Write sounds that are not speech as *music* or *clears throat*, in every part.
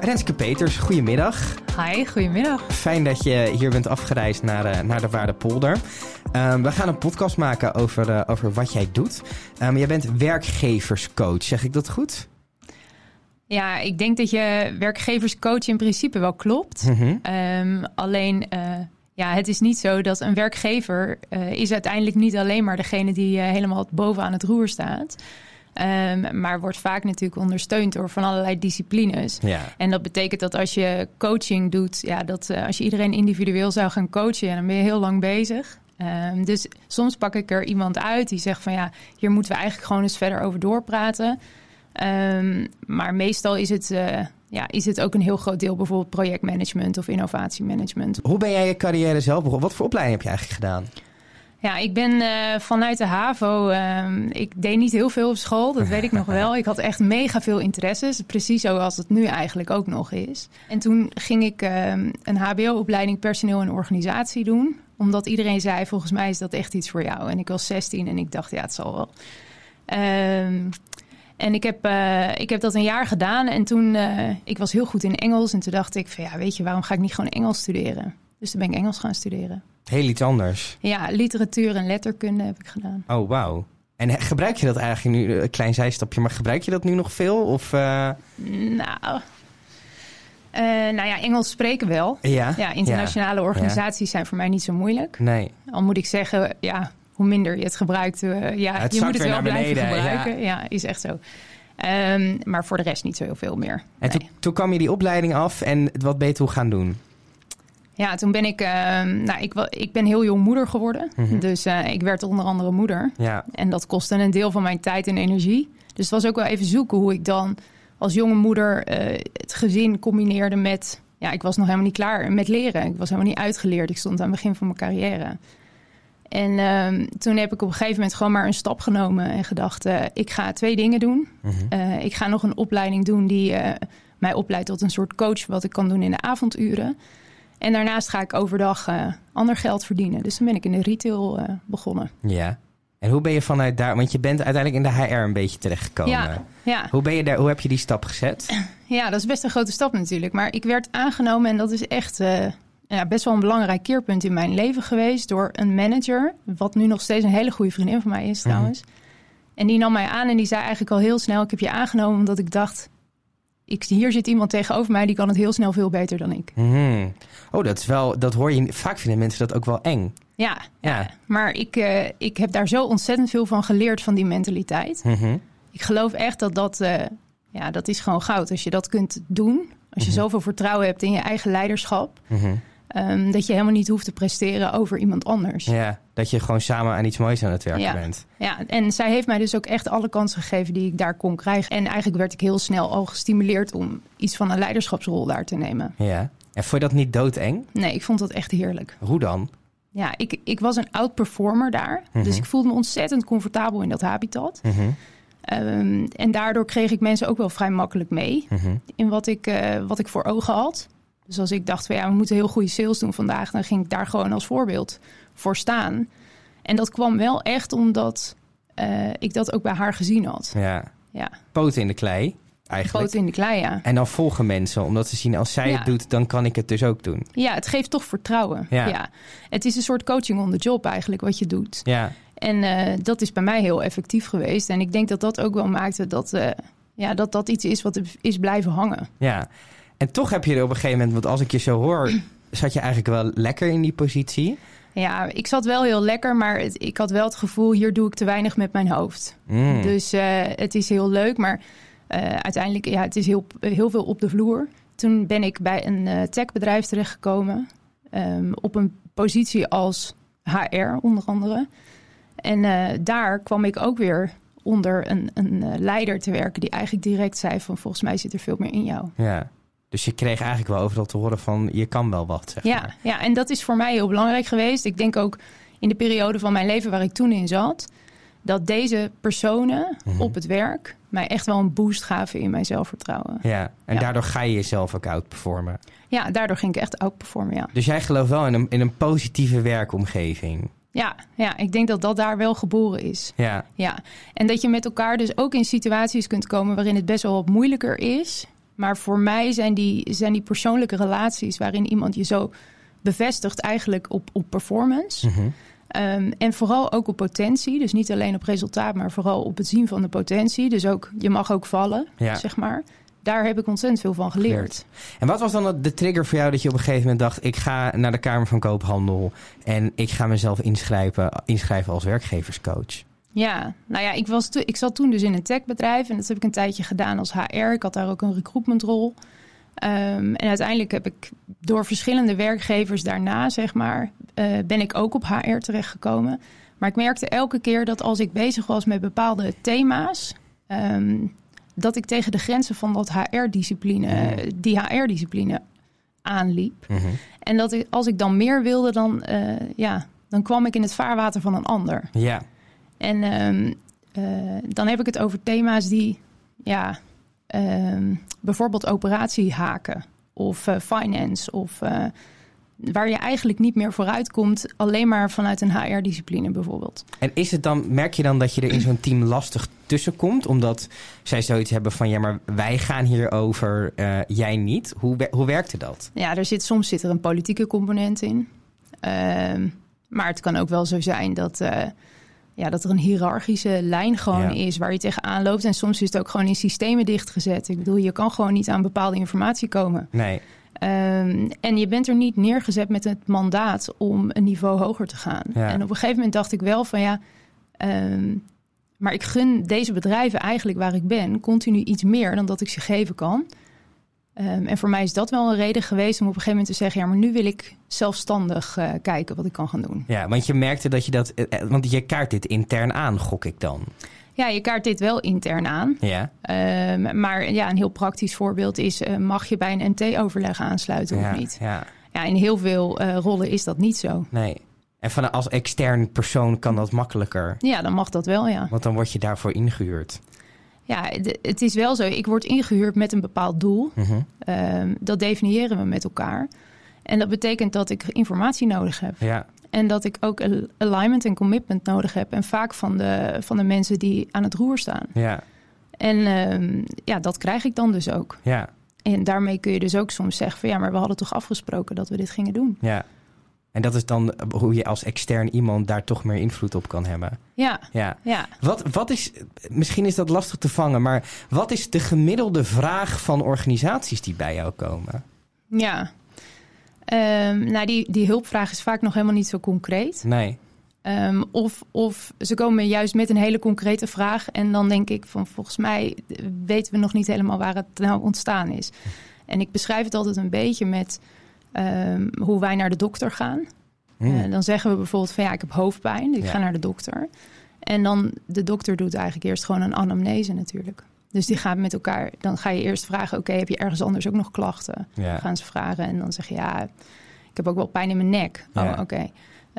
Renske Peters, goedemiddag. Hi, goedemiddag. Fijn dat je hier bent afgereisd naar, uh, naar de Waardepolder. Um, we gaan een podcast maken over, uh, over wat jij doet. Um, jij bent werkgeverscoach, zeg ik dat goed? Ja, ik denk dat je werkgeverscoach in principe wel klopt. Mm -hmm. um, alleen, uh, ja, het is niet zo dat een werkgever is uiteindelijk niet alleen maar degene die helemaal bovenaan het roer staat. Um, maar wordt vaak natuurlijk ondersteund door van allerlei disciplines. Ja. En dat betekent dat als je coaching doet, ja, dat uh, als je iedereen individueel zou gaan coachen, ja, dan ben je heel lang bezig. Um, dus soms pak ik er iemand uit die zegt van ja, hier moeten we eigenlijk gewoon eens verder over doorpraten. Um, maar meestal is het, uh, ja, is het ook een heel groot deel bijvoorbeeld projectmanagement of innovatiemanagement. Hoe ben jij je carrière zelf begonnen? Wat voor opleiding heb je eigenlijk gedaan? Ja, ik ben uh, vanuit de HAVO. Uh, ik deed niet heel veel op school, dat weet ik nog wel. Ik had echt mega veel interesses. Precies zoals het nu eigenlijk ook nog is. En toen ging ik uh, een HBO-opleiding personeel en organisatie doen. Omdat iedereen zei: volgens mij is dat echt iets voor jou. En ik was 16 en ik dacht: ja, het zal wel. Ehm, en ik heb, uh, ik heb dat een jaar gedaan. En toen, uh, ik was heel goed in Engels. En toen dacht ik van ja, weet je, waarom ga ik niet gewoon Engels studeren? Dus toen ben ik Engels gaan studeren. Heel iets anders. Ja, literatuur en letterkunde heb ik gedaan. Oh, wauw. En gebruik je dat eigenlijk nu, een klein zijstapje, maar gebruik je dat nu nog veel? Of, uh... Nou, uh, nou ja, Engels spreken wel. Ja, ja internationale ja, organisaties ja. zijn voor mij niet zo moeilijk. Nee. Al moet ik zeggen, ja, hoe minder je het gebruikt, uh, ja, het je moet het wel blijven beneden, gebruiken. Ja. is echt zo. Um, maar voor de rest niet zo heel veel meer. En nee. toen, toen kwam je die opleiding af en wat ben je toen gaan doen? Ja, toen ben ik, uh, nou, ik, ik ben heel jong moeder geworden. Mhm. Mm -hmm. Dus uh, ik werd onder andere moeder. Ja. En dat kostte een deel van mijn tijd en energie. Dus het was ook wel even zoeken hoe ik dan als jonge moeder uh, het gezin combineerde met... Ja, ik was nog helemaal niet klaar met leren. Ik was helemaal niet uitgeleerd. Ik stond aan het begin van mijn carrière. En uh, toen heb ik op een gegeven moment gewoon maar een stap genomen en gedacht: uh, ik ga twee dingen doen. Mhm. Ik ga nog een opleiding doen die mij opleidt tot een soort coach, wat ik kan doen in de avonduren. En daarnaast ga ik overdag ander geld verdienen. Dus dan ben ik in de retail begonnen. Ja. En hoe ben je vanuit daar, want je bent uiteindelijk in de HR een beetje terechtgekomen. Ja, ja. Hoe, ben je daar, hoe heb je die stap gezet? *clears throat* Ja, dat is best een grote stap natuurlijk. Maar ik werd aangenomen en dat is echt ja, best wel een belangrijk keerpunt in mijn leven geweest door een manager, wat nu nog steeds een hele goede vriendin van mij is trouwens. Mm. En die nam mij aan en die zei eigenlijk al heel snel: Ik heb je aangenomen omdat ik dacht. Ik, hier zit iemand tegenover mij die kan het heel snel veel beter dan ik. Mm. Oh, dat is wel, dat hoor je. Vaak vinden mensen dat ook wel eng. Ja, ja. ja. maar ik, uh, ik heb daar zo ontzettend veel van geleerd van die mentaliteit. Mm -hmm. Ik geloof echt dat dat, uh, ja, dat is gewoon goud. Als je dat kunt doen, als je Mhm. -hmm. zoveel vertrouwen hebt in je eigen leiderschap. -hmm. Um, dat je helemaal niet hoeft te presteren over iemand anders. Ja, dat je gewoon samen aan iets moois aan het werken ja. bent. Ja, en zij heeft mij dus ook echt alle kansen gegeven die ik daar kon krijgen. En eigenlijk werd ik heel snel al gestimuleerd om iets van een leiderschapsrol daar te nemen. Ja, en vond je dat niet doodeng? Nee, ik vond dat echt heerlijk. Hoe dan? Ja, ik, ik was een oud performer daar. Mhm. Dus ik voelde me ontzettend comfortabel in dat habitat. Mm -hmm. um, en daardoor kreeg ik mensen ook wel vrij makkelijk mee mm -hmm. in wat ik, uh, wat ik voor ogen had. Dus als ik dacht van ja, we moeten heel goede sales doen vandaag, dan ging ik daar gewoon als voorbeeld voor staan. En dat kwam wel echt omdat uh, ik dat ook bij haar gezien had. Ja. ja. Poten in de klei, eigenlijk. Poten in de klei, ja. En dan volgen mensen, omdat ze zien als zij Ja. het doet, dan kan ik het dus ook doen. Ja, het geeft toch vertrouwen. Ja. Het is een soort coaching on the job eigenlijk wat je doet. Ja, En uh, dat is bij mij heel effectief geweest. En ik denk dat dat ook wel maakte dat uh, ja, dat, dat iets is wat is blijven hangen. ja. En toch heb je er op een gegeven moment, want als ik je zo hoor, *clears throat* zat je eigenlijk wel lekker in die positie. Ja, ik zat wel heel lekker, maar het, ik had wel het gevoel, hier doe ik te weinig met mijn hoofd. Mm. Dus uh, het is heel leuk, maar uh, uiteindelijk, ja, het is heel, heel veel op de vloer. Toen ben ik bij een uh, techbedrijf terechtgekomen, um, op een positie als HR onder andere. En daar kwam ik ook weer onder een, een leider te werken die eigenlijk direct zei van volgens mij zit er veel meer in jou. Ja. Dus je kreeg eigenlijk wel overal te horen van je kan wel wat. Zeg ja, maar. ja, en dat is voor mij heel belangrijk geweest. Ik denk ook in de periode van mijn leven waar ik toen in zat, dat deze personen Mhm. op het werk mij echt wel een boost gaven in mijn zelfvertrouwen. Ja, en Ja. daardoor ga je jezelf ook outperformen. Ja, daardoor ging ik echt outperformen, ja. Dus jij gelooft wel in een, in een positieve werkomgeving. Ja, ja, ik denk dat dat daar wel geboren is. Ja, Ja, en dat je met elkaar dus ook in situaties kunt komen waarin het best wel wat moeilijker is. Maar voor mij zijn die, zijn die persoonlijke relaties waarin iemand je zo bevestigt eigenlijk op, op performance. Mhm. Ehm, en vooral ook op potentie. Dus niet alleen op resultaat, maar vooral op het zien van de potentie. Dus ook, je mag ook vallen, Ja. zeg maar. Daar heb ik ontzettend veel van geleerd. En wat was dan de trigger voor jou dat je op een gegeven moment dacht: ik ga naar de Kamer van Koophandel en ik ga mezelf inschrijven, inschrijven als werkgeverscoach? Ja, nou ja, ik, was ik zat toen dus in een techbedrijf en dat heb ik een tijdje gedaan als HR. Ik had daar ook een recruitmentrol. Ehm, en uiteindelijk heb ik door verschillende werkgevers daarna, zeg maar, eh, ben ik ook op HR terechtgekomen. Maar ik merkte elke keer dat als ik bezig was met bepaalde thema's, ehm, dat ik tegen de grenzen van dat HR-discipline, die HR-discipline aanliep. Mhm. En dat ik, als ik dan meer wilde, dan, eh, ja, dan kwam ik in het vaarwater van een ander. Ja, En ehm, eh, dan heb ik het over thema's die, ja, ehm, bijvoorbeeld operatiehaken of eh, finance of eh, waar je eigenlijk niet meer vooruit komt, alleen maar vanuit een HR-discipline bijvoorbeeld. en is het dan, merk je dan dat je er in zo'n team lastig tussenkomt, omdat zij zoiets hebben van ja, maar wij gaan hierover, eh jij niet? Hoe, hoe werkte dat? Ja, er zit, soms zit er een politieke component in. Ehm, maar het kan ook wel zo zijn dat, ja, dat er een hiërarchische lijn gewoon Ja. is waar je tegenaan loopt. En soms is het ook gewoon in systemen dichtgezet. Ik bedoel, je kan gewoon niet aan bepaalde informatie komen. Nee, Ehm, en je bent er niet neergezet met het mandaat om een niveau hoger te gaan. Ja. En op een gegeven moment dacht ik wel van ja, ehm, maar ik gun deze bedrijven eigenlijk waar ik ben continu iets meer dan dat ik ze geven kan. Ehm, en voor mij is dat wel een reden geweest om op een gegeven moment te zeggen: ja, maar nu wil ik zelfstandig eh, kijken wat ik kan gaan doen. ja, want je merkte dat je dat, eh, eh, want je kaart dit intern aan, gok ik dan. Ja, je kaart dit wel intern aan. Ja, Ehm, maar ja, een heel praktisch voorbeeld is: mag je bij een MT-overleg aansluiten ja, of niet? ja, Ja, in heel veel rollen is dat niet zo. nee. En van, als extern persoon kan dat makkelijker, Ja, dan mag dat wel, ja. want dan word je daarvoor ingehuurd. Ja, het is wel zo. Ik word ingehuurd met een bepaald doel. Mhm. Ehm, dat definiëren we met elkaar. En dat betekent dat ik informatie nodig heb. Ja, En dat ik ook al- alignment en commitment nodig heb. En vaak van de, van de mensen die aan het roer staan. ja, En ehm, ja, dat krijg ik dan dus ook. ja, En daarmee kun je dus ook soms zeggen van ja, maar we hadden toch afgesproken dat we dit gingen doen. ja. En dat is dan hoe je als extern iemand daar toch meer invloed op kan hebben. Ja, Ja. ja. Wat, wat is, misschien is dat lastig te vangen, maar wat is de gemiddelde vraag van organisaties die bij jou komen? Ja. Ehm, nou, die, die hulpvraag is vaak nog helemaal niet zo concreet. Nee. Ehm, of, of ze komen juist met een hele concrete vraag. En dan denk ik van volgens mij weten we nog niet helemaal waar het nou ontstaan is. En ik beschrijf het altijd een beetje met ehm, hoe wij naar de dokter gaan. Hmm. Eh, dan zeggen we bijvoorbeeld van ja, ik heb hoofdpijn. Ik Ja. ga naar de dokter. En dan de dokter doet eigenlijk eerst gewoon een anamnese natuurlijk. Dus die gaat met elkaar. Dan ga je eerst vragen: oké, heb je ergens anders ook nog klachten? ja. gaan ze vragen. En dan zeg je, ja, ik heb ook wel pijn in mijn nek. Ja. Oh, oké.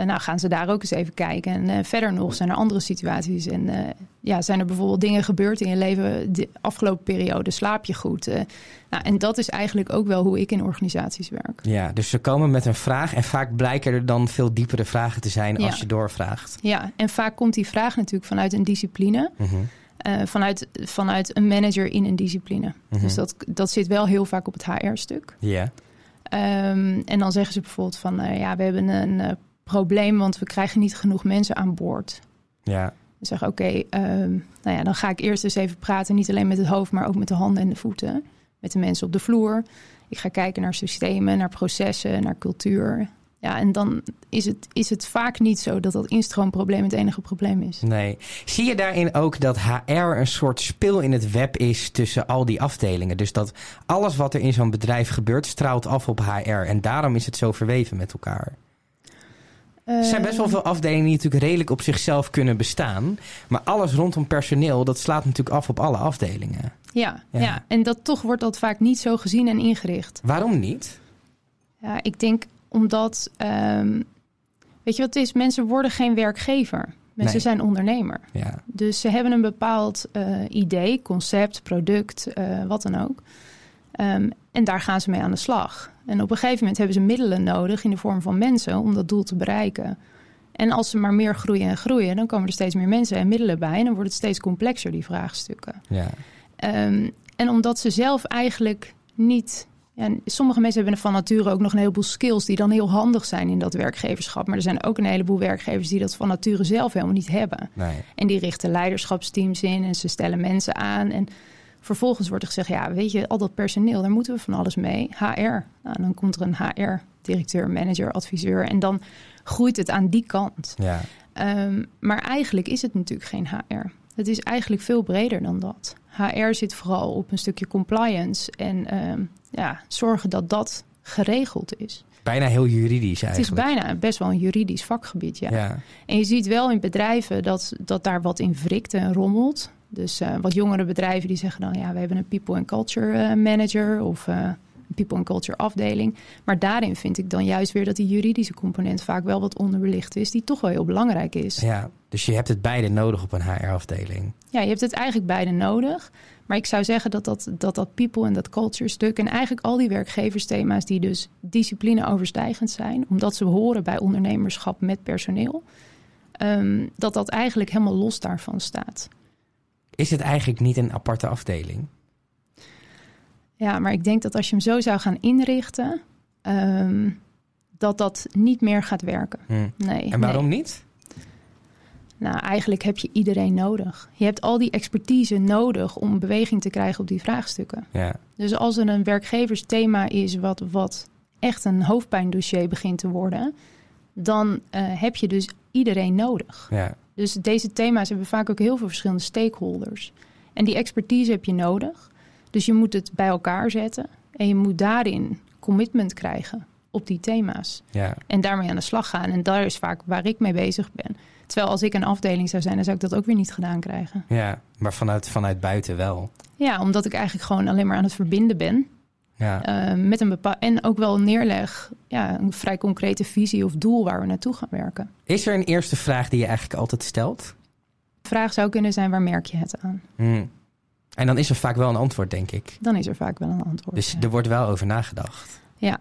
Nou gaan ze daar ook eens even kijken. En eh, verder nog zijn er andere situaties. En eh, ja, zijn er bijvoorbeeld dingen gebeurd in je leven de afgelopen periode? Slaap je goed? Eh, nou, en dat is eigenlijk ook wel hoe ik in organisaties werk. ja, dus ze komen met een vraag en vaak blijken er dan veel diepere vragen te zijn Ja. als je doorvraagt. Ja, en vaak komt die vraag natuurlijk vanuit een discipline. Mhm. eh, vanuit, vanuit een manager in een discipline. Mhm. Dus dat, dat zit wel heel vaak op het HR-stuk. Ja, Ehm, en dan zeggen ze bijvoorbeeld van, eh, ja, we hebben een eh, probleem, want we krijgen niet genoeg mensen aan boord. ja, We zeggen, oké, ehm, nou ja, dan ga ik eerst eens even praten, niet alleen met het hoofd, maar ook met de handen en de voeten, met de mensen op de vloer. Ik ga kijken naar systemen, naar processen, naar cultuur. Ja, en dan is het, is het vaak niet zo dat dat instroomprobleem het enige probleem is. nee. Zie je daarin ook dat HR een soort spil in het web is tussen al die afdelingen? Dus dat alles wat er in zo'n bedrijf gebeurt straalt af op HR en daarom is het zo verweven met elkaar. Er zijn best wel veel afdelingen die natuurlijk redelijk op zichzelf kunnen bestaan. Maar alles rondom personeel, dat slaat natuurlijk af op alle afdelingen. Ja, Ja. ja. en dat toch wordt dat vaak niet zo gezien en ingericht. Waarom niet? Ja, ik denk omdat, ehm, weet je wat het is? Mensen worden geen werkgever. Mensen Nee. zijn ondernemer. Ja, Dus ze hebben een bepaald eh, idee, concept, product, eh, wat dan ook. Ehm, en daar gaan ze mee aan de slag. En op een gegeven moment hebben ze middelen nodig in de vorm van mensen om dat doel te bereiken. En als ze maar meer groeien en groeien, dan komen er steeds meer mensen en middelen bij. En dan wordt het steeds complexer, die vraagstukken. ja, Ehm, en omdat ze zelf eigenlijk niet. Ja, sommige mensen hebben van nature ook nog een heleboel skills die dan heel handig zijn in dat werkgeverschap. Maar er zijn ook een heleboel werkgevers die dat van nature zelf helemaal niet hebben. Nee. En die richten leiderschapsteams in en ze stellen mensen aan. En vervolgens wordt er gezegd: ja, weet je, al dat personeel, daar moeten we van alles mee. HR. Nou, dan komt er een HR-directeur, manager, adviseur. En dan groeit het aan die kant. Ja. Ehm, maar eigenlijk is het natuurlijk geen HR. Het is eigenlijk veel breder dan dat. HR zit vooral op een stukje compliance en ehm, ja, zorgen dat dat geregeld is. Bijna heel juridisch eigenlijk. Het is bijna best wel een juridisch vakgebied, ja. Ja. En je ziet wel in bedrijven dat, dat daar wat in wrikt en rommelt. Dus eh, wat jongere bedrijven die zeggen dan... ja, we hebben een people and culture eh, manager of eh, een people and culture afdeling. Maar daarin vind ik dan juist weer dat die juridische component... vaak wel wat onderbelicht is, die toch wel heel belangrijk is. ja, dus je hebt het beide nodig op een HR-afdeling. Ja, je hebt het eigenlijk beide nodig. Maar ik zou zeggen dat dat, dat, dat people en dat culture stuk... en eigenlijk al die werkgeversthema's die dus discipline overstijgend zijn... omdat ze horen bij ondernemerschap met personeel... ehm, dat dat eigenlijk helemaal los daarvan staat. Is het eigenlijk niet een aparte afdeling? Ja, maar ik denk dat als je hem zo zou gaan inrichten... ehm, dat dat niet meer gaat werken. Hm. Nee. En waarom nee. niet? Nou, eigenlijk heb je iedereen nodig. Je hebt al die expertise nodig om beweging te krijgen op die vraagstukken. Ja, Dus als er een werkgeversthema is wat, wat echt een hoofdpijndossier begint te worden, dan eh, heb je dus iedereen nodig. ja, Dus deze thema's hebben vaak ook heel veel verschillende stakeholders. En die expertise heb je nodig. Dus je moet het bij elkaar zetten en je moet daarin commitment krijgen op die thema's. ja. En daarmee aan de slag gaan. En daar is vaak waar ik mee bezig ben. Terwijl als ik een afdeling zou zijn, dan zou ik dat ook weer niet gedaan krijgen. ja. Maar vanuit, vanuit buiten wel. Ja, omdat ik eigenlijk gewoon alleen maar aan het verbinden ben. Ja, Eh, met een bepaal en ook wel neerleg, ja, een vrij concrete visie of doel waar we naartoe gaan werken. Is er een eerste vraag die je eigenlijk altijd stelt? De vraag zou kunnen zijn: waar merk je het aan? Hm. En dan is er vaak wel een antwoord, denk ik. Dan is er vaak wel een antwoord. Dus ja. er wordt wel over nagedacht. ja.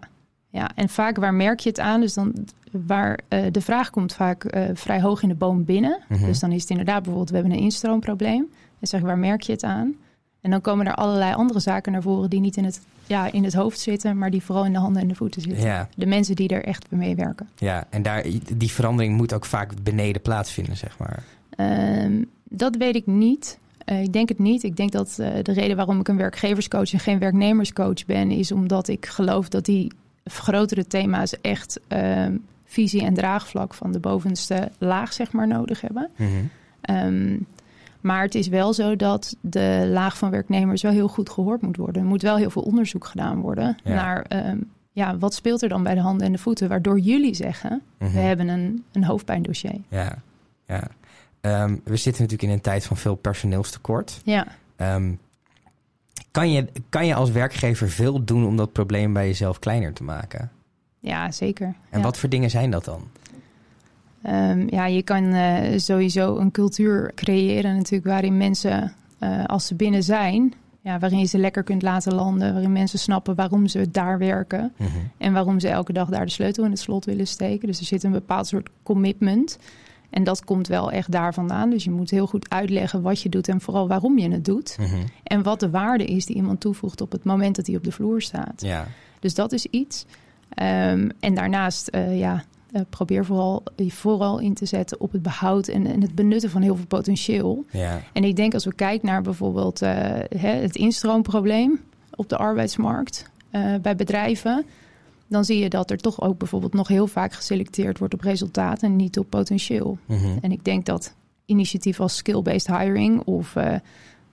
Ja, en vaak waar merk je het aan? Dus dan waar eh, de vraag komt vaak eh, vrij hoog in de boom binnen. Mhm. Dus dan is het inderdaad bijvoorbeeld: we hebben een instroomprobleem. En zeg waar merk je het aan? En dan komen er allerlei andere zaken naar voren die niet in het, ja, in het hoofd zitten, maar die vooral in de handen en de voeten zitten. Ja, De mensen die er echt mee werken. ja. En daar, die verandering moet ook vaak beneden plaatsvinden, zeg maar. Ehm, dat weet ik niet. Eh, ik denk het niet. Ik denk dat de reden waarom ik een werkgeverscoach en geen werknemerscoach ben, is omdat ik geloof dat die grotere thema's echt ehm, visie en draagvlak van de bovenste laag, zeg maar, nodig hebben. Mhm. Ehm, maar het is wel zo dat de laag van werknemers wel heel goed gehoord moet worden. Er moet wel heel veel onderzoek gedaan worden Ja. naar ehm, ja, wat speelt er dan bij de handen en de voeten, waardoor jullie zeggen, Mhm. we hebben een, een hoofdpijndossier. Ja, ja. We zitten natuurlijk in een tijd van veel personeelstekort. Ja. Ehm, kan, je, kan je als werkgever veel doen om dat probleem bij jezelf kleiner te maken? Ja, zeker. En ja. wat voor dingen zijn dat dan? Ehm, ja, je kan eh, sowieso een cultuur creëren natuurlijk waarin mensen, eh, als ze binnen zijn, ja, waarin je ze lekker kunt laten landen, waarin mensen snappen waarom ze daar werken Mhm. en waarom ze elke dag daar de sleutel in het slot willen steken. Dus er zit een bepaald soort commitment. En dat komt wel echt daar vandaan. Dus je moet heel goed uitleggen wat je doet en vooral waarom je het doet. Mhm. En wat de waarde is die iemand toevoegt op het moment dat hij op de vloer staat. Ja, Dus dat is iets. Ehm, en daarnaast, eh, ja, eh, probeer vooral, vooral in te zetten op het behoud en, en het benutten van heel veel potentieel. ja, En ik denk als we kijken naar bijvoorbeeld eh, hè, het instroomprobleem op de arbeidsmarkt bij bedrijven, dan zie je dat er toch ook bijvoorbeeld nog heel vaak geselecteerd wordt op resultaat en niet op potentieel. Mhm. En ik denk dat initiatieven als skill-based hiring of eh,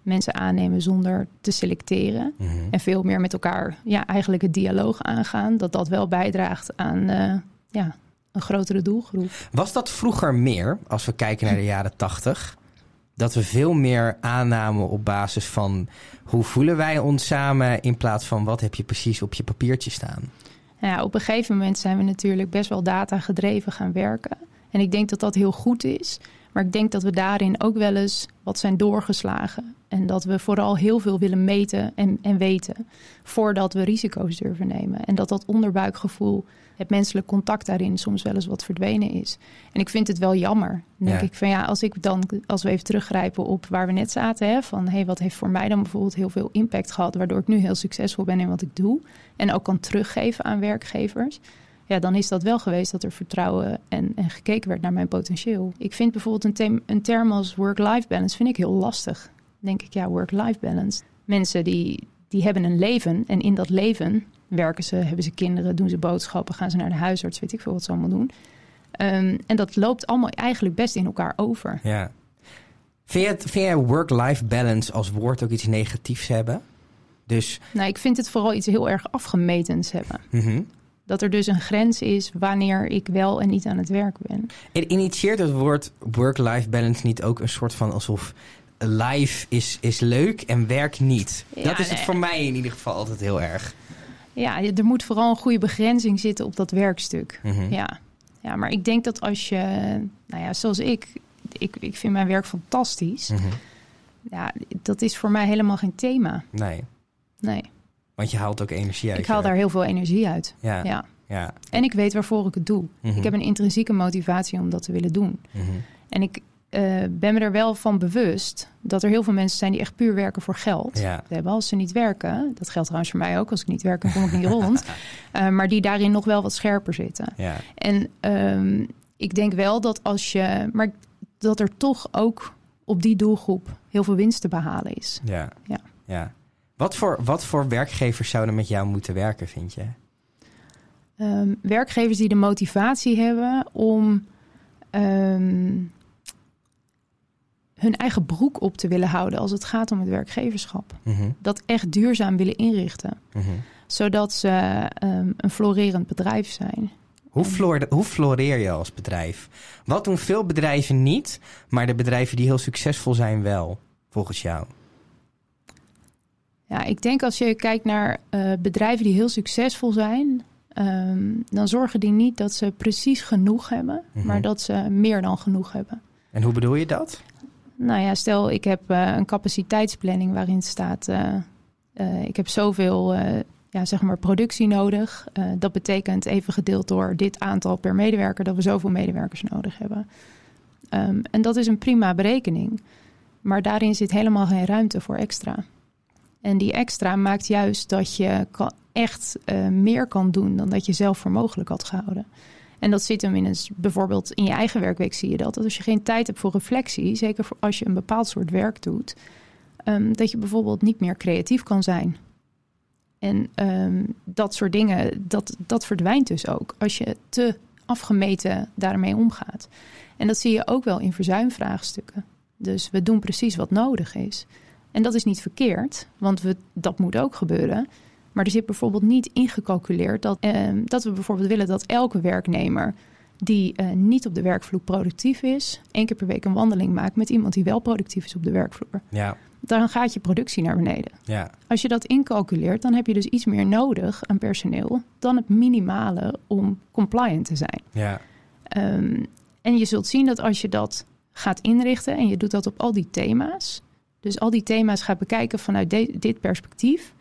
mensen aannemen zonder te selecteren Mhm. en veel meer met elkaar ja, eigenlijk het dialoog aangaan, dat dat wel bijdraagt aan eh, ja, een grotere doelgroep. Was dat vroeger meer, als we kijken naar de jaren tachtig? Dat we veel meer aannamen op basis van hoe voelen wij ons samen... in plaats van wat heb je precies op je papiertje staan? Nou ja, op een gegeven moment zijn we natuurlijk best wel data gedreven gaan werken. En ik denk dat dat heel goed is. Maar ik denk dat we daarin ook wel eens wat zijn doorgeslagen. En dat we vooral heel veel willen meten en, en weten voordat we risico's durven nemen. En dat dat onderbuikgevoel, het menselijk contact daarin soms wel eens wat verdwenen is. En ik vind het wel jammer. Dan denk Ja. ik van ja, als ik dan, als we even teruggrijpen op waar we net zaten, hè, van hé, hey, wat heeft voor mij dan bijvoorbeeld heel veel impact gehad, waardoor ik nu heel succesvol ben in wat ik doe en ook kan teruggeven aan werkgevers. Ja, dan is dat wel geweest dat er vertrouwen en, en gekeken werd naar mijn potentieel. Ik vind bijvoorbeeld een, thema- een term als work-life balance vind ik heel lastig. Dan denk ik, ja, work-life balance. Mensen die, die hebben een leven en in dat leven werken ze, hebben ze kinderen, doen ze boodschappen, gaan ze naar de huisarts, weet ik veel wat ze allemaal doen. Ehm, en dat loopt allemaal eigenlijk best in elkaar over. Ja. Vind jij, work-life balance als woord ook iets negatiefs hebben? Dus, Nou, ik vind het vooral iets heel erg afgemetens hebben. mhm. Dat er dus een grens is wanneer ik wel en niet aan het werk ben. En initieert het woord work-life balance niet ook een soort van alsof life is, is leuk en werk niet? Ja, dat is het nee. voor mij in ieder geval altijd heel erg. Ja, er moet vooral een goede begrenzing zitten op dat werkstuk. Mhm. Ja. ja, maar ik denk dat als je, nou ja, zoals ik, ik, ik vind mijn werk fantastisch. Mhm. Ja, dat is voor mij helemaal geen thema. Nee, Nee, want je haalt ook energie uit. ik haal je daar heel veel energie uit. Ja, ja. Ja. En ik weet waarvoor ik het doe. Mhm. Ik heb een intrinsieke motivatie om dat te willen doen. Mhm. En ik eh, ben me er wel van bewust dat er heel veel mensen zijn die echt puur werken voor geld. Ja. Hebben als ze niet werken, dat geldt trouwens voor mij ook, als ik niet werk, dan kom ik niet rond. *laughs* Eh, maar die daarin nog wel wat scherper zitten. Ja. En ehm, ik denk wel dat als je, maar dat er toch ook op die doelgroep heel veel winst te behalen is. Ja. Ja. ja. Wat, voor, wat voor werkgevers zouden met jou moeten werken, vind je? Ehm, werkgevers die de motivatie hebben om ehm, hun eigen broek op te willen houden als het gaat om het werkgeverschap. Mhm. Dat echt duurzaam willen inrichten, Mhm. zodat ze ehm, een florerend bedrijf zijn. Hoe, hoe floreer je als bedrijf? Wat doen veel bedrijven niet, maar de bedrijven die heel succesvol zijn wel, volgens jou? Ja, ik denk als je kijkt naar eh, bedrijven die heel succesvol zijn, ehm, dan zorgen die niet dat ze precies genoeg hebben, Mhm. maar dat ze meer dan genoeg hebben. En hoe bedoel je dat? Nou ja, stel ik heb eh, een capaciteitsplanning waarin staat, eh, eh, ik heb zoveel ja, zeg maar productie nodig. Dat betekent even gedeeld door dit aantal per medewerker dat we zoveel medewerkers nodig hebben. Ehm, en dat is een prima berekening, maar daarin zit helemaal geen ruimte voor extra. En die extra maakt juist dat je echt meer kan doen dan dat je zelf voor mogelijk had gehouden. En dat zit hem in een, bijvoorbeeld in je eigen werkweek zie je dat. Dat als je geen tijd hebt voor reflectie, zeker voor als je een bepaald soort werk doet, ehm, dat je bijvoorbeeld niet meer creatief kan zijn. En ehm, dat soort dingen, dat, dat verdwijnt dus ook als je te afgemeten daarmee omgaat. En dat zie je ook wel in verzuimvraagstukken. Dus we doen precies wat nodig is. En dat is niet verkeerd, want we, dat moet ook gebeuren. Maar er zit bijvoorbeeld niet ingecalculeerd dat, ehm, dat we bijvoorbeeld willen dat elke werknemer die eh, niet op de werkvloer productief is, één keer per week een wandeling maakt met iemand die wel productief is op de werkvloer. Ja, Dan gaat je productie naar beneden. ja, Als je dat incalculeert, dan heb je dus iets meer nodig aan personeel dan het minimale om compliant te zijn. ja. Ehm, en je zult zien dat als je dat gaat inrichten en je doet dat op al die thema's, dus al die thema's gaat bekijken vanuit de- dit perspectief,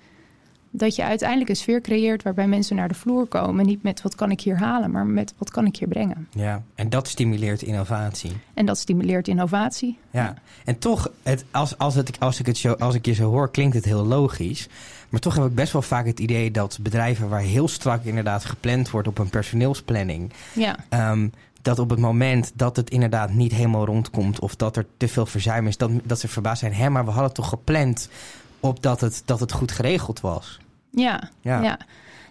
dat je uiteindelijk een sfeer creëert waarbij mensen naar de vloer komen, niet met wat kan ik hier halen, maar met wat kan ik hier brengen. ja. En dat stimuleert innovatie. En dat stimuleert innovatie. Ja, en toch, het, als, als, het, als, ik het zo, als ik je zo hoor, klinkt het heel logisch. Maar toch heb ik best wel vaak het idee dat bedrijven waar heel strak inderdaad gepland wordt op een personeelsplanning, Ja, ehm, dat op het moment dat het inderdaad niet helemaal rondkomt of dat er te veel verzuim is, dat, dat ze verbaasd zijn. Hé, maar we hadden toch gepland op dat het, dat het goed geregeld was. Ja, Ja. ja.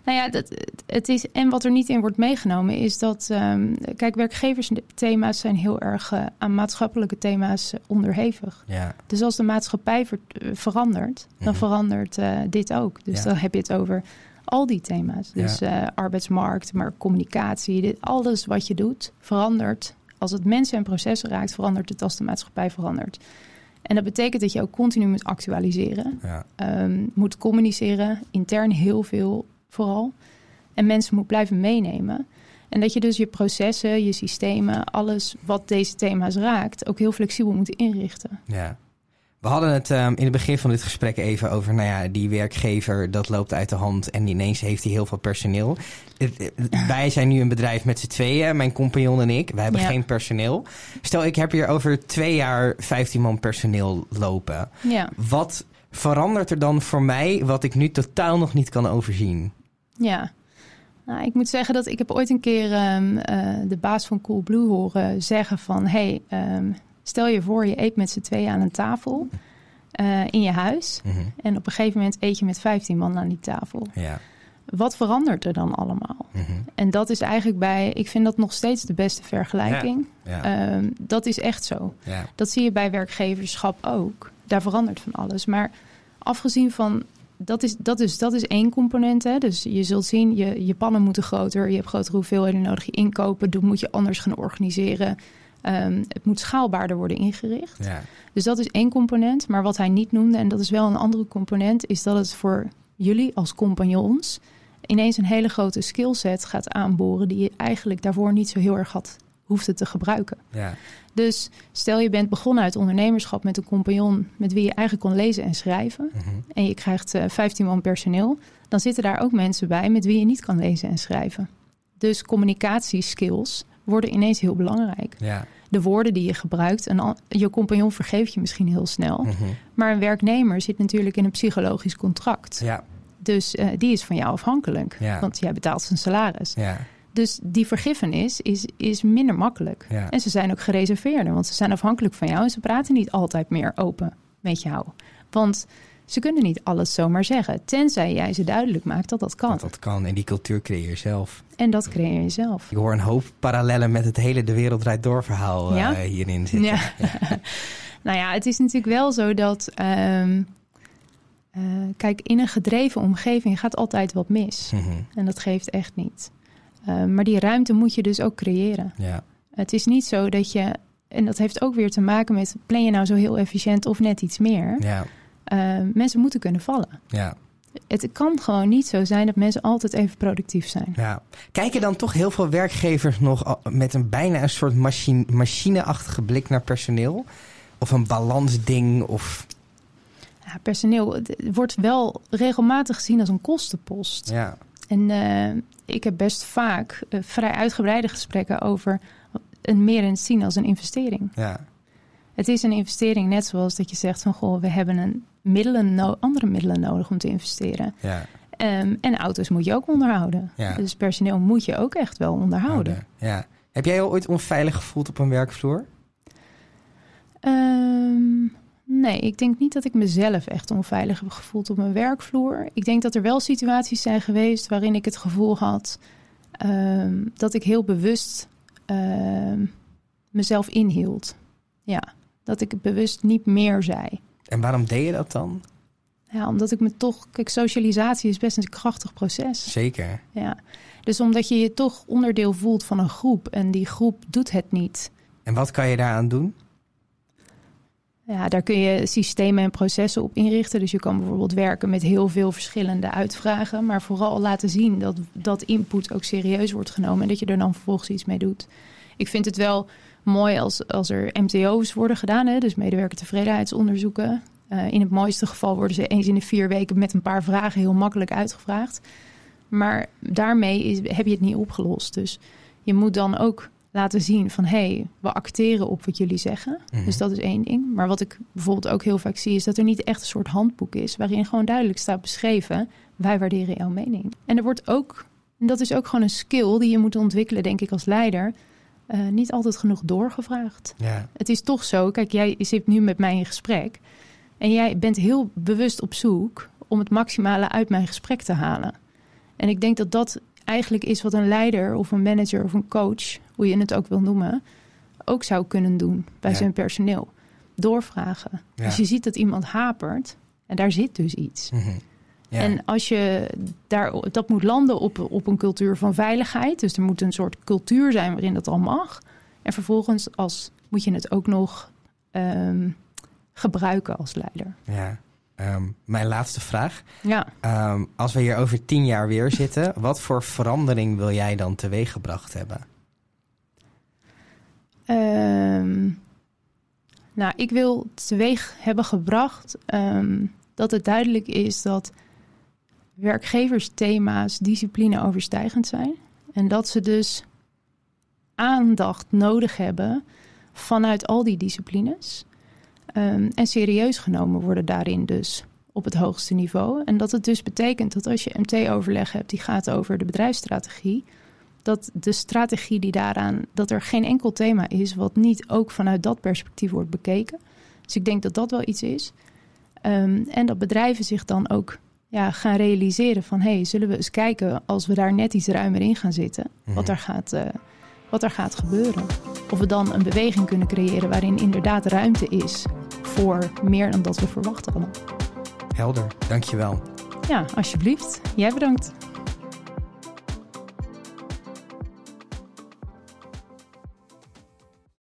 Nou ja, dat, het is, en wat er niet in wordt meegenomen is dat, ehm, kijk, werkgeversthema's zijn heel erg eh, aan maatschappelijke thema's eh, onderhevig. Ja, Dus als de maatschappij ver- eh, verandert, dan Mhm. verandert dit ook. Dus Ja. dan heb je het over al die thema's. Dus arbeidsmarkt, maar communicatie, dit, alles wat je doet verandert. Als het mensen en processen raakt, verandert het als de maatschappij verandert. En dat betekent dat je ook continu moet actualiseren, ja, ehm, moet communiceren, intern heel veel vooral. En mensen moet blijven meenemen. En dat je dus je processen, je systemen, alles wat deze thema's raakt, ook heel flexibel moet inrichten. Ja. We hadden het um, in het begin van dit gesprek even over, nou ja, die werkgever, dat loopt uit de hand en ineens heeft hij heel veel personeel. Wij zijn nu een bedrijf met z'n tweeën, mijn compagnon en ik. Wij hebben Ja. geen personeel. Stel, ik heb hier over twee jaar 15 man personeel lopen. Ja, Wat verandert er dan voor mij wat ik nu totaal nog niet kan overzien? ja. Nou, ik moet zeggen dat ik heb ooit een keer ehm, eh, de baas van Coolblue horen zeggen van... hey, ehm, stel je voor je eet met z'n tweeën aan een tafel eh, in je huis... Mhm. en op een gegeven moment eet je met 15 man aan die tafel. Ja. Wat verandert er dan allemaal? Mhm. En dat is eigenlijk bij, ik vind dat nog steeds de beste vergelijking. Ja. Ehm, dat is echt zo. Dat zie je bij werkgeverschap ook. Daar verandert van alles. Maar afgezien van, dat is, dat is, dat is één component. Hè? Dus je zult zien, je, je pannen moeten groter. Je hebt grotere hoeveelheden nodig. Je inkopen dat moet je anders gaan organiseren. Ehm, het moet schaalbaarder worden ingericht. ja. Dus dat is één component. Maar wat hij niet noemde, en dat is wel een andere component, is dat het voor jullie als compagnons ineens een hele grote skillset gaat aanboren die je eigenlijk daarvoor niet zo heel erg had hoefde te gebruiken. ja. Dus stel je bent begonnen uit ondernemerschap met een compagnon met wie je eigenlijk kon lezen en schrijven. Mhm. En je krijgt eh, 15 man personeel. Dan zitten daar ook mensen bij met wie je niet kan lezen en schrijven. Dus communicatieskills worden ineens heel belangrijk. ja. De woorden die je gebruikt, en je compagnon vergeeft je misschien heel snel. Mhm. Maar een werknemer zit natuurlijk in een psychologisch contract. ja. Dus eh, die is van jou afhankelijk. Ja. Want jij betaalt zijn salaris. ja. Dus die vergiffenis is, is minder makkelijk. Ja. En ze zijn ook gereserveerder, want ze zijn afhankelijk van jou en ze praten niet altijd meer open met jou. Want ze kunnen niet alles zomaar zeggen, tenzij jij ze duidelijk maakt dat dat kan. Dat dat kan. En die cultuur creëer je zelf. En dat creëer je zelf. Ik hoor een hoop parallellen met het hele De Wereld Draait Door verhaal eh, hierin zitten. Ja. *laughs* nou ja, het is natuurlijk wel zo dat. ehm, eh, kijk, in een gedreven omgeving gaat altijd wat mis. Mhm. En dat geeft echt niet. Eh, maar die ruimte moet je dus ook creëren. ja. Het is niet zo dat je. En dat heeft ook weer te maken met. plan je nou zo heel efficiënt of net iets meer? Ja. Eh, mensen moeten kunnen vallen. Ja. Het kan gewoon niet zo zijn dat mensen altijd even productief zijn. ja. Kijken dan toch heel veel werkgevers nog met een bijna een soort machine, machineachtige blik naar personeel? Of een balansding? Of... Ja, personeel het wordt wel regelmatig gezien als een kostenpost. Ja. En eh, ik heb best vaak eh, vrij uitgebreide gesprekken over een meer en zien als een investering. Ja. Het is een investering net zoals dat je zegt van goh, we hebben een middelen no- andere middelen nodig om te investeren. Ja. Ehm, en auto's moet je ook onderhouden. Ja. Dus personeel moet je ook echt wel onderhouden. Ja. Heb jij je ooit onveilig gevoeld op een werkvloer? Ehm, nee, ik denk niet dat ik mezelf echt onveilig heb gevoeld op mijn werkvloer. Ik denk dat er wel situaties zijn geweest waarin ik het gevoel had ehm, dat ik heel bewust mezelf inhield. Ja, dat ik bewust niet meer zei. En waarom deed je dat dan? Ja, omdat ik me toch. Kijk, socialisatie is best een krachtig proces. Zeker. Ja. Dus omdat je je toch onderdeel voelt van een groep en die groep doet het niet. En wat kan je daaraan doen? Ja, daar kun je systemen en processen op inrichten. Dus je kan bijvoorbeeld werken met heel veel verschillende uitvragen, maar vooral laten zien dat dat input ook serieus wordt genomen en dat je er dan vervolgens iets mee doet. Ik vind het wel mooi als, als er MTO's worden gedaan, hè, dus medewerkertevredenheidsonderzoeken. Eh, in het mooiste geval worden ze eens in de vier weken met een paar vragen heel makkelijk uitgevraagd. Maar daarmee is, heb je het niet opgelost. Dus je moet dan ook laten zien van hé, hey, we acteren op wat jullie zeggen. Mhm. Dus dat is één ding. Maar wat ik bijvoorbeeld ook heel vaak zie, is dat er niet echt een soort handboek is waarin gewoon duidelijk staat beschreven: wij waarderen jouw mening. En er wordt ook, en dat is ook gewoon een skill die je moet ontwikkelen, denk ik, als leider. Eh, niet altijd genoeg doorgevraagd. Ja. Het is toch zo, kijk, jij zit nu met mij in gesprek. En jij bent heel bewust op zoek om het maximale uit mijn gesprek te halen. En ik denk dat dat eigenlijk is wat een leider of een manager of een coach, hoe je het ook wil noemen, ook zou kunnen doen bij Ja. zijn personeel. Doorvragen. Ja. Als je ziet dat iemand hapert, en daar zit dus iets. Mhm. Ja. En als je daar, dat moet landen op, op een cultuur van veiligheid. Dus er moet een soort cultuur zijn waarin dat al mag. En vervolgens als, moet je het ook nog ehm, gebruiken als leider. ja. Ehm, mijn laatste vraag. Ja. Ehm, als we hier over tien jaar weer zitten, *laughs* wat voor verandering wil jij dan teweeggebracht hebben? Nou, ik wil teweeg hebben gebracht dat het duidelijk is dat werkgeversthema's discipline overstijgend zijn. En dat ze dus aandacht nodig hebben vanuit al die disciplines. Ehm, en serieus genomen worden daarin dus op het hoogste niveau. En dat het dus betekent dat als je MT-overleg hebt die gaat over de bedrijfsstrategie, dat de strategie die daaraan, dat er geen enkel thema is wat niet ook vanuit dat perspectief wordt bekeken. Dus ik denk dat dat wel iets is. Ehm, en dat bedrijven zich dan ook ja, gaan realiseren van hé, hey, zullen we eens kijken als we daar net iets ruimer in gaan zitten, wat, Mhm. er gaat, eh, wat er gaat gebeuren. Of we dan een beweging kunnen creëren waarin inderdaad ruimte is voor meer dan dat we verwacht hadden. Helder, dankjewel. Ja, alsjeblieft. Jij bedankt.